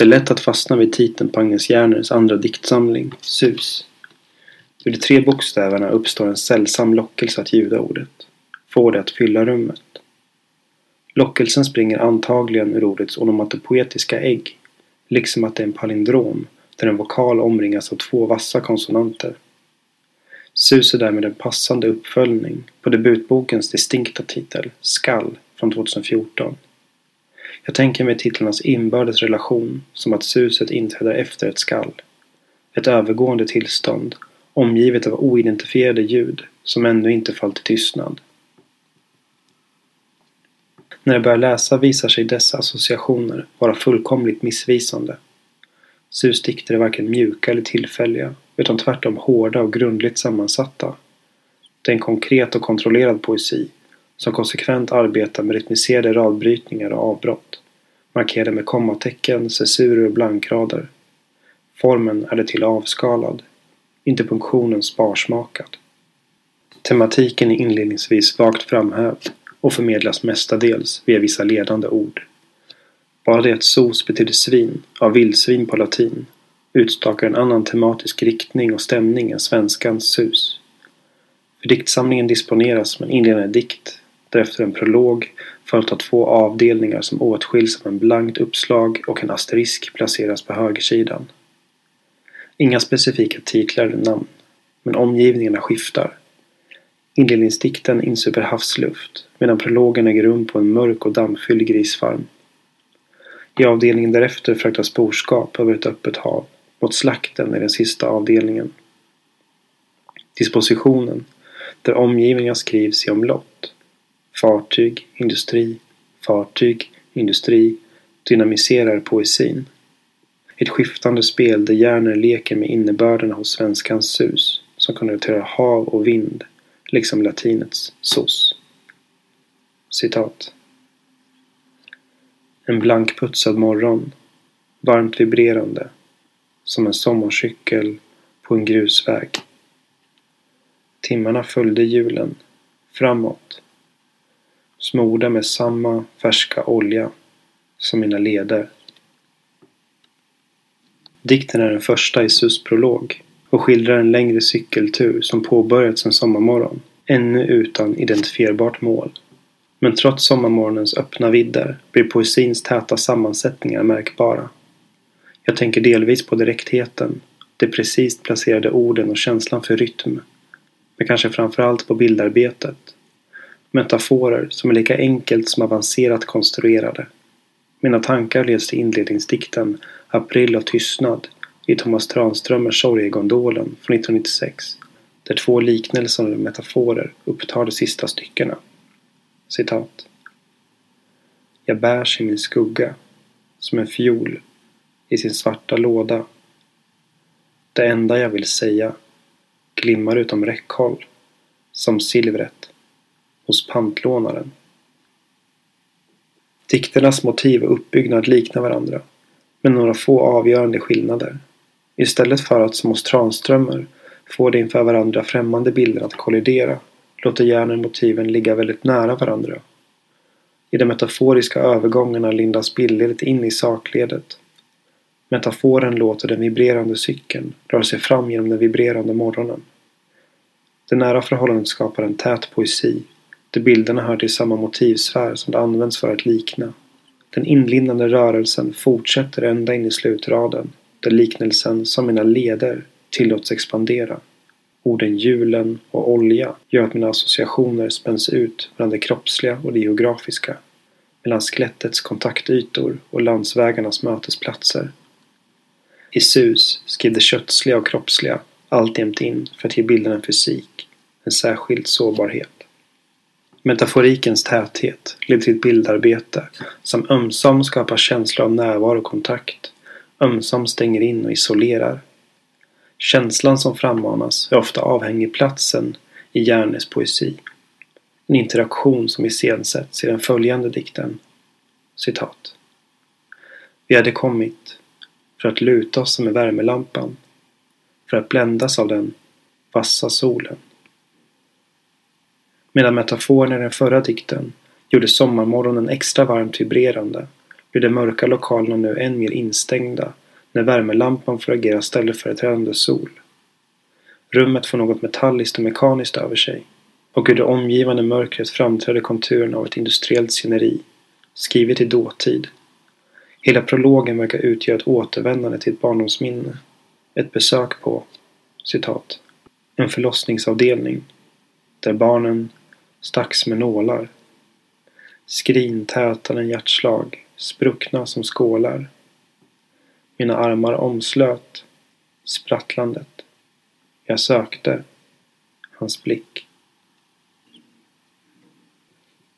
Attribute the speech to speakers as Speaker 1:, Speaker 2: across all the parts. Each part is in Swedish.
Speaker 1: Det är lätt att fastna vid titeln på Agnes Järners andra diktsamling, Sus. Ur de tre bokstäverna uppstår en sällsam lockelse att ljuda ordet. Få det att fylla rummet. Lockelsen springer antagligen ur ordets onomatopoetiska ägg, liksom att det är en palindrom där en vokal omringas av två vassa konsonanter. Sus är därmed en passande uppföljning på debutbokens distinkta titel Skall från 2014. Jag tänker mig titlarnas inbördes relation som att suset inträder efter ett skall. Ett övergående tillstånd omgivet av oidentifierade ljud som ännu inte fallit i tystnad. När jag börjar läsa visar sig dessa associationer vara fullkomligt missvisande. Susdikter är varken mjuka eller tillfälliga utan tvärtom hårda och grundligt sammansatta. Det är en konkret och kontrollerad poesi som konsekvent arbetar med rytmiserade radbrytningar och avbrott markerade med kommatecken, censurer och blankrader. Formen är det till avskalad, inte punktionen sparsmakad. Tematiken är inledningsvis vagt framhävd och förmedlas mestadels via vissa ledande ord. Bara det att sos betyder svin, av vildsvin på latin, utstakar en annan tematisk riktning och stämning än svenskans sus. För diktsamlingen disponeras som en inledande dikt, därefter en prolog följt av två avdelningar som åtskiljs av en blankt uppslag och en asterisk placeras på högersidan. Inga specifika titlar eller namn, men omgivningarna skiftar. Inledningsdikten insuper havsluft medan prologen äger rum på en mörk och dammfylld grisfarm. I avdelningen därefter fraktas boskap över ett öppet hav mot slakten i den sista avdelningen. Dispositionen, där omgivningar skrivs i omlott, fartyg, industri, fartyg, industri dynamiserar poesin. Ett skiftande spel där hjärnor leker med innebörderna hos svenskans sus som konnoterar hav och vind, liksom latinets sos. Citat. En blankputsad morgon, varmt vibrerande, som en sommarcykel på en grusväg. Timmarna följde hjulen, framåt, smorda med samma färska olja som mina leder. Dikten är den första i Sus prolog och skildrar en längre cykeltur som påbörjats en sommarmorgon, ännu utan identifierbart mål. Men trots sommarmorgonens öppna vidder blir poesins täta sammansättningar märkbara. Jag tänker delvis på direktheten, de precis placerade orden och känslan för rytm. Men kanske framförallt på bildarbetet. Metaforer som är lika enkelt som avancerat konstruerade. Mina tankar leds till inledningsdikten April och tystnad i Thomas Tranströmers Sorgegondolen från 1996 där två liknelser och metaforer upptar de sista styckena. Citat. Jag bärs i min skugga som en fiol i sin svarta låda. Det enda jag vill säga glimmar utom räckhåll som silvret hos pantlånaren. Dikternas motiv och uppbyggnad liknar varandra, med några få avgörande skillnader. Istället för att som hos Tranströmer få de inför varandra främmande bilder att kollidera låter hjärnan motiven ligga väldigt nära varandra. I de metaforiska övergångarna lindas bildledet in i sakledet. Metaforen låter den vibrerande cykeln röra sig fram genom den vibrerande morgonen. Det nära förhållandet skapar en tät poesi där bilderna hör till samma motivsfär som det används för att likna. Den inlindande rörelsen fortsätter ända in i slutraden där liknelsen som mina leder tillåts expandera. Orden hjulen och olja gör att mina associationer spänns ut mellan det kroppsliga och det geografiska. Mellan skelettets kontaktytor och landsvägarnas mötesplatser. I sus skrev det köttsliga och kroppsliga alltjämt in för att ge bilden en fysik, en särskild sårbarhet. Metaforikens täthet leder till ett bildarbete som ömsom skapar känslor av närvaro och kontakt, ömsom stänger in och isolerar. Känslan som frammanas är ofta avhängig platsen i Järnes poesi. En interaktion som iscensätts i den följande dikten. Citat. Vi hade kommit för att luta oss med värmelampan, för att bländas av den vassa solen. Medan metaforen i den förra dikten gjorde sommarmorgonen extra varmt vibrerande blir de mörka lokalerna nu än mer instängda när värmelampan får agera ställföreträdande sol. Rummet får något metalliskt och mekaniskt över sig och ur det omgivande mörkret framträder konturen av ett industriellt sceneri, skrivet i dåtid. Hela prologen verkar utgöra ett återvändande till ett barndomsminne. Ett besök på, citat, en förlossningsavdelning där barnen stacks med nålar. Skrin tätade hjärtslag, spruckna som skålar. Mina armar omslöt sprattlandet. Jag sökte hans blick.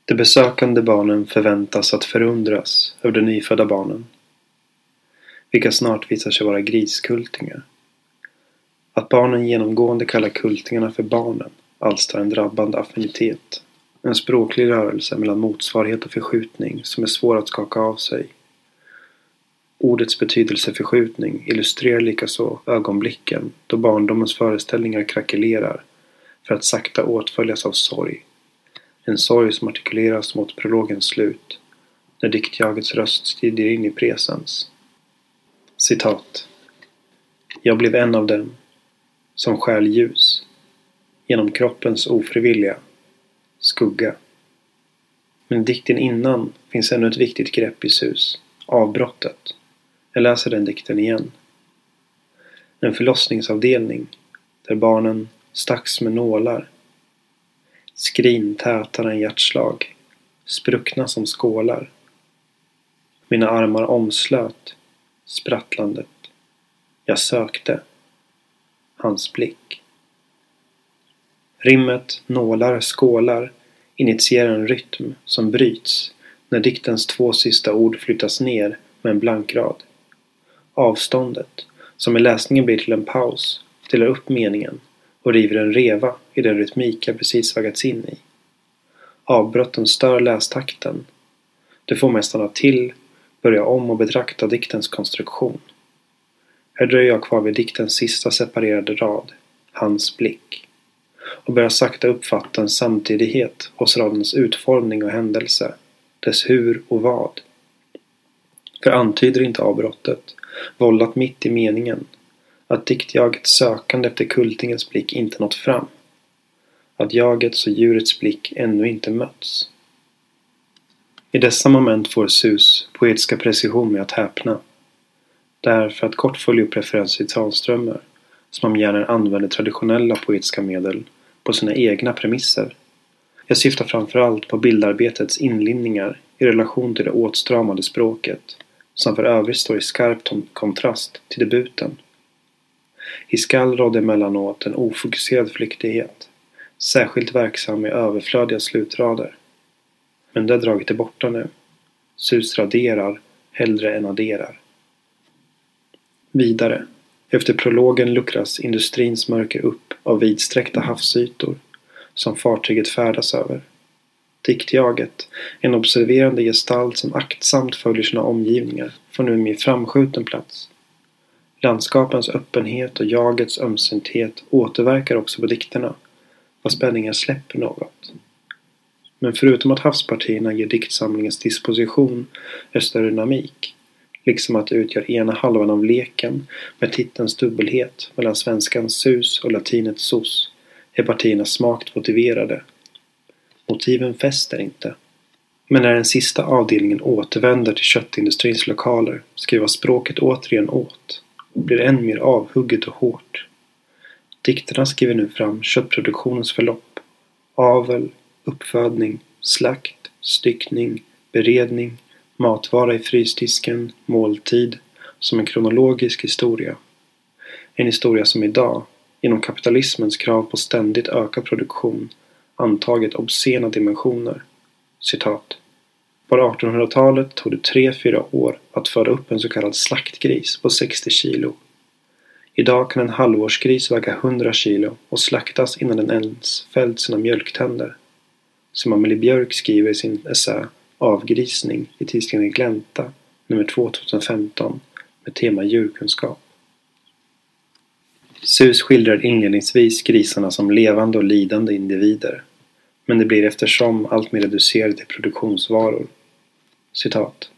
Speaker 1: De besökande barnen förväntas att förundras över de nyfödda barnen, vilka snart visar sig vara griskultingar. Att barnen genomgående kallar kultingarna för barnen alstrar en drabbande affinitet. En språklig rörelse mellan motsvarighet och förskjutning som är svår att skaka av sig. Ordets betydelseförskjutning illustrerar likaså ögonblicken då barndomens föreställningar krackelerar för att sakta åtföljas av sorg. En sorg som artikuleras mot prologens slut när diktjagets röst skrider in i presens. Citat. Jag blev en av dem som stjäl ljus genom kroppens ofrivilliga skugga. Men dikten innan finns ännu ett viktigt grepp i sus. Avbrottet. Jag läser den dikten igen. En förlossningsavdelning där barnen stacks med nålar. Skrin tätare än hjärtslag. Spruckna som skålar. Mina armar omslöt sprattlandet. Jag sökte hans blick. Rimmet nålar, skålar initierar en rytm som bryts när diktens två sista ord flyttas ner med en blank rad. Avståndet, som i läsningen blir till en paus, delar upp meningen och river en reva i den rytmik jag precis vaggats in i. Avbrotten stör lästakten. Det får mig stanna till, börja om och betrakta diktens konstruktion. Här dröjer jag kvar vid diktens sista separerade rad, hans blick och börjar sakta uppfatta en samtidighet hos radens utformning och händelse, dess hur och vad. För antyder inte avbrottet, vållat mitt i meningen, att diktjagets sökande efter kultingens blick inte nått fram? Att jagets och djurets blick ännu inte mötts? I dessa moment får Sus poetiska precision med att häpna. Därför att kort följa upp referenser till talströmmar som om hjärnan använder traditionella poetiska medel på sina egna premisser. Jag syftar framförallt på bildarbetets inlinningar i relation till det åtstramade språket som för övrigt står i skarp kontrast till debuten. I skall rådde emellanåt en ofokuserad flyktighet, särskilt verksam i överflödiga slutrader. Men det draget är borta nu. Sus raderar hellre än adderar. Vidare. Efter prologen luckras industrins mörker upp av vidsträckta havsytor som fartyget färdas över. Diktjaget, en observerande gestalt som aktsamt följer sina omgivningar, får nu en mer framskjuten plats. Landskapens öppenhet och jagets ömsinthet återverkar också på dikterna, vad spänningen släpper något. Men förutom att havspartierna ger diktsamlingens disposition en större dynamik liksom att det utgör ena halvan av leken med titelns dubbelhet mellan svenskans sus och latinets sos är partierna smakt motiverade. Motiven fäster inte. Men när den sista avdelningen återvänder till köttindustrins lokaler skriver språket återigen åt och blir än mer avhugget och hårt. Dikterna skriver nu fram köttproduktionens förlopp. Avel, uppfödning, slakt, styckning, beredning, matvara i frysdisken, måltid, som en kronologisk historia. En historia som idag, genom kapitalismens krav på ständigt ökad produktion, antagit obscena dimensioner. Citat. På 1800-talet tog det 3-4 år att föda upp en så kallad slaktgris på 60 kilo. Idag kan en halvårsgris väga 100 kilo och slaktas innan den ens fällt sina mjölktänder. Som Amelie Björk skriver i sin essä Avgrisning i tidskriften Glänta nummer 2 2015 med tema djurkunskap. Sus skildrar inledningsvis grisarna som levande och lidande individer. Men det blir eftersom alltmer reducerat reducerade till produktionsvaror. Citat.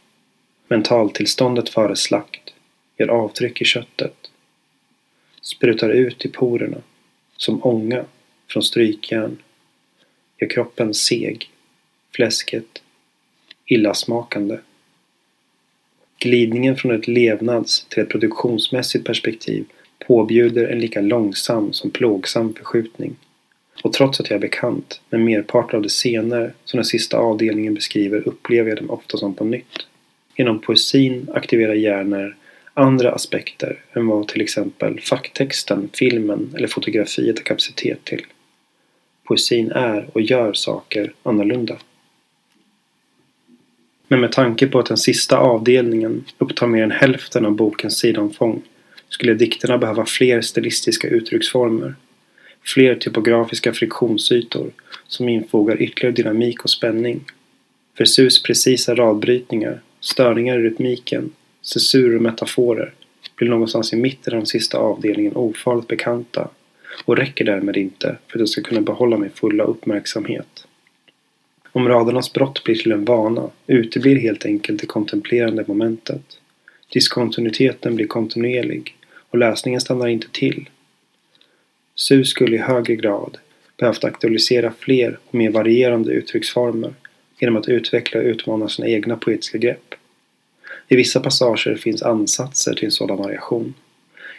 Speaker 1: Mentaltillståndet före slakt gör avtryck i köttet. Sprutar ut i porerna som ånga från strykjärn. Gör kroppen seg, fläsket illasmakande. Glidningen från ett levnads till ett produktionsmässigt perspektiv påbjuder en lika långsam som plågsam förskjutning. Och trots att jag är bekant med merparten av de scener som den sista avdelningen beskriver upplever jag dem ofta som på nytt. Genom poesin aktiverar hjärnor andra aspekter än vad till exempel facktexten, filmen eller fotografiet har kapacitet till. Poesin är och gör saker annorlunda. Men med tanke på att den sista avdelningen upptar mer än hälften av bokens sidomfång skulle dikterna behöva fler stilistiska uttrycksformer. Fler typografiska friktionsytor som infogar ytterligare dynamik och spänning. För Sus precisa radbrytningar, störningar i rytmiken, cesur och metaforer blir någonstans i mitten av den sista avdelningen ofarligt bekanta och räcker därmed inte för att jag ska kunna behålla min fulla uppmärksamhet. Om radernas brott blir till en vana uteblir helt enkelt det kontemplerande momentet. Diskontinuiteten blir kontinuerlig och läsningen stannar inte till. Su skulle i högre grad behövt aktualisera fler och mer varierande uttrycksformer genom att utveckla och utmana sina egna poetiska grepp. I vissa passager finns ansatser till en sådan variation.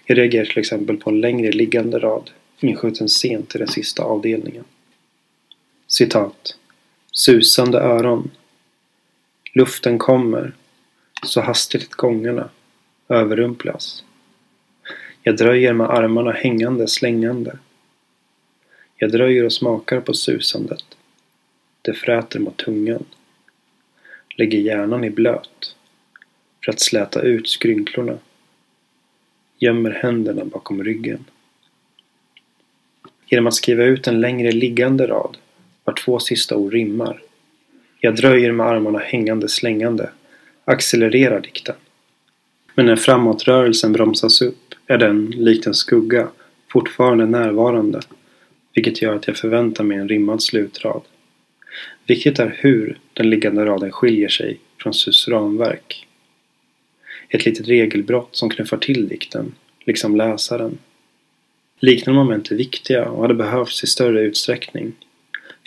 Speaker 1: Jag reagerar till exempel på en längre liggande rad inskjuten sent i den sista avdelningen. Citat. Susande öron. Luften kommer, så hastigt gångarna överrumplas. Jag dröjer med armarna hängande slängande. Jag dröjer och smakar på susandet. Det fräter mot tungan. Lägger hjärnan i blöt för att släta ut skrynklorna. Gömmer händerna bakom ryggen. Genom att skriva ut en längre liggande rad två sista ord rimmar. Jag dröjer med armarna hängande slängande. Accelererar dikten. Men när framåtrörelsen bromsas upp är den, likt en skugga, fortfarande närvarande. Vilket gör att jag förväntar mig en rimmad slutrad. Viktigt är hur den liggande raden skiljer sig från Sus ramverk. Ett litet regelbrott som knuffar till dikten, liksom läsaren. Liknande moment är viktiga och hade behövts i större utsträckning.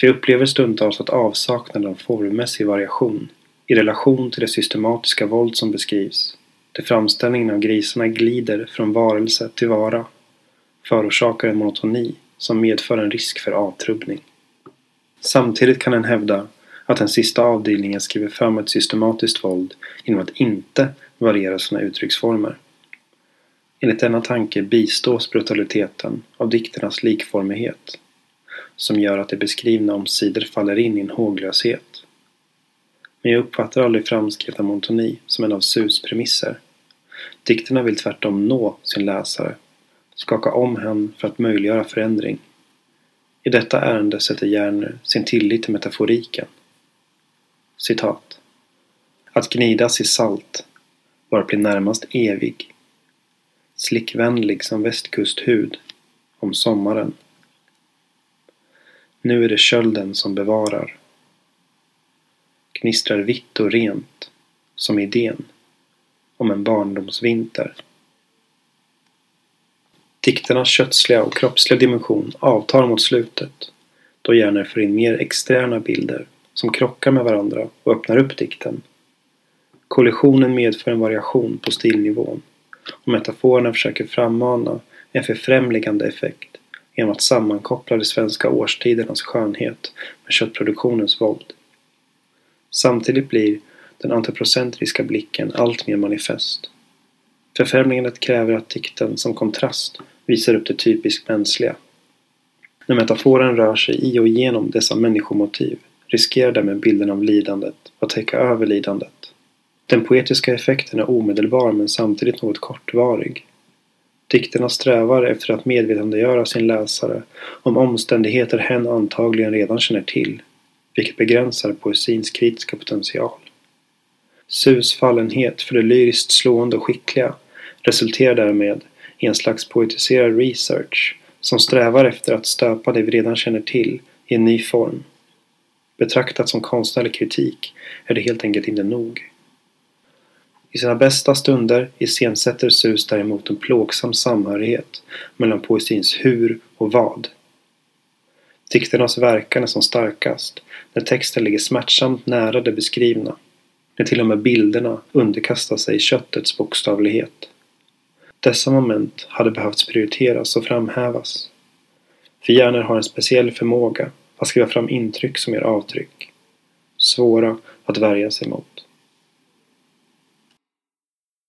Speaker 1: För jag upplever stundtals att avsaknaden av formmässig variation i relation till det systematiska våld som beskrivs, där framställningen av grisarna glider från varelse till vara, förorsakar en monotoni som medför en risk för avtrubbning. Samtidigt kan en hävda att den sista avdelningen skriver fram ett systematiskt våld genom att inte variera sina uttrycksformer. Enligt denna tanke bistås brutaliteten av dikternas likformighet som gör att det beskrivna omsider faller in i en håglöshet. Men jag uppfattar aldrig framskrivna montoni som en av Sus premisser. Dikterna vill tvärtom nå sin läsare, skaka om hen för att möjliggöra förändring. I detta ärende sätter Järner sin tillit till metaforiken. Citat. Att gnidas i salt var att bli närmast evig. Slickvänlig som västkusthud om sommaren. Nu är det kölden som bevarar. Gnistrar vitt och rent, som idén om en barndomsvinter. Dikternas kötsliga och kroppsliga dimension avtar mot slutet då hjärnor får in mer externa bilder som krockar med varandra och öppnar upp dikten. Kollisionen medför en variation på stilnivån och metaforerna försöker frammana en förfrämligande effekt genom att sammankoppla de svenska årstidernas skönhet med köttproduktionens våld. Samtidigt blir den antropocentriska blicken allt mer manifest. Förfrämjandet kräver att dikten som kontrast visar upp det typiskt mänskliga. När metaforen rör sig i och genom dessa människomotiv riskerar därmed bilden av lidandet att täcka över lidandet. Den poetiska effekten är omedelbar men samtidigt något kortvarig. Dikterna strävar efter att medvetandegöra sin läsare om omständigheter hen antagligen redan känner till, vilket begränsar poesins kritiska potential. Sus fallenhet för det lyriskt slående och skickliga resulterar därmed i en slags poetiserad research som strävar efter att stöpa det vi redan känner till i en ny form. Betraktat som konstnärlig kritik är det helt enkelt inte nog. I sina bästa stunder iscensätter Sus däremot en plågsam samhörighet mellan poesins hur och vad. Dikternas verkan är som starkast när texten ligger smärtsamt nära det beskrivna. När till och med bilderna underkastar sig köttets bokstavlighet. Dessa moment hade behövts prioriteras och framhävas. För hjärnor har en speciell förmåga att skriva fram intryck som gör avtryck. Svåra att värja sig mot.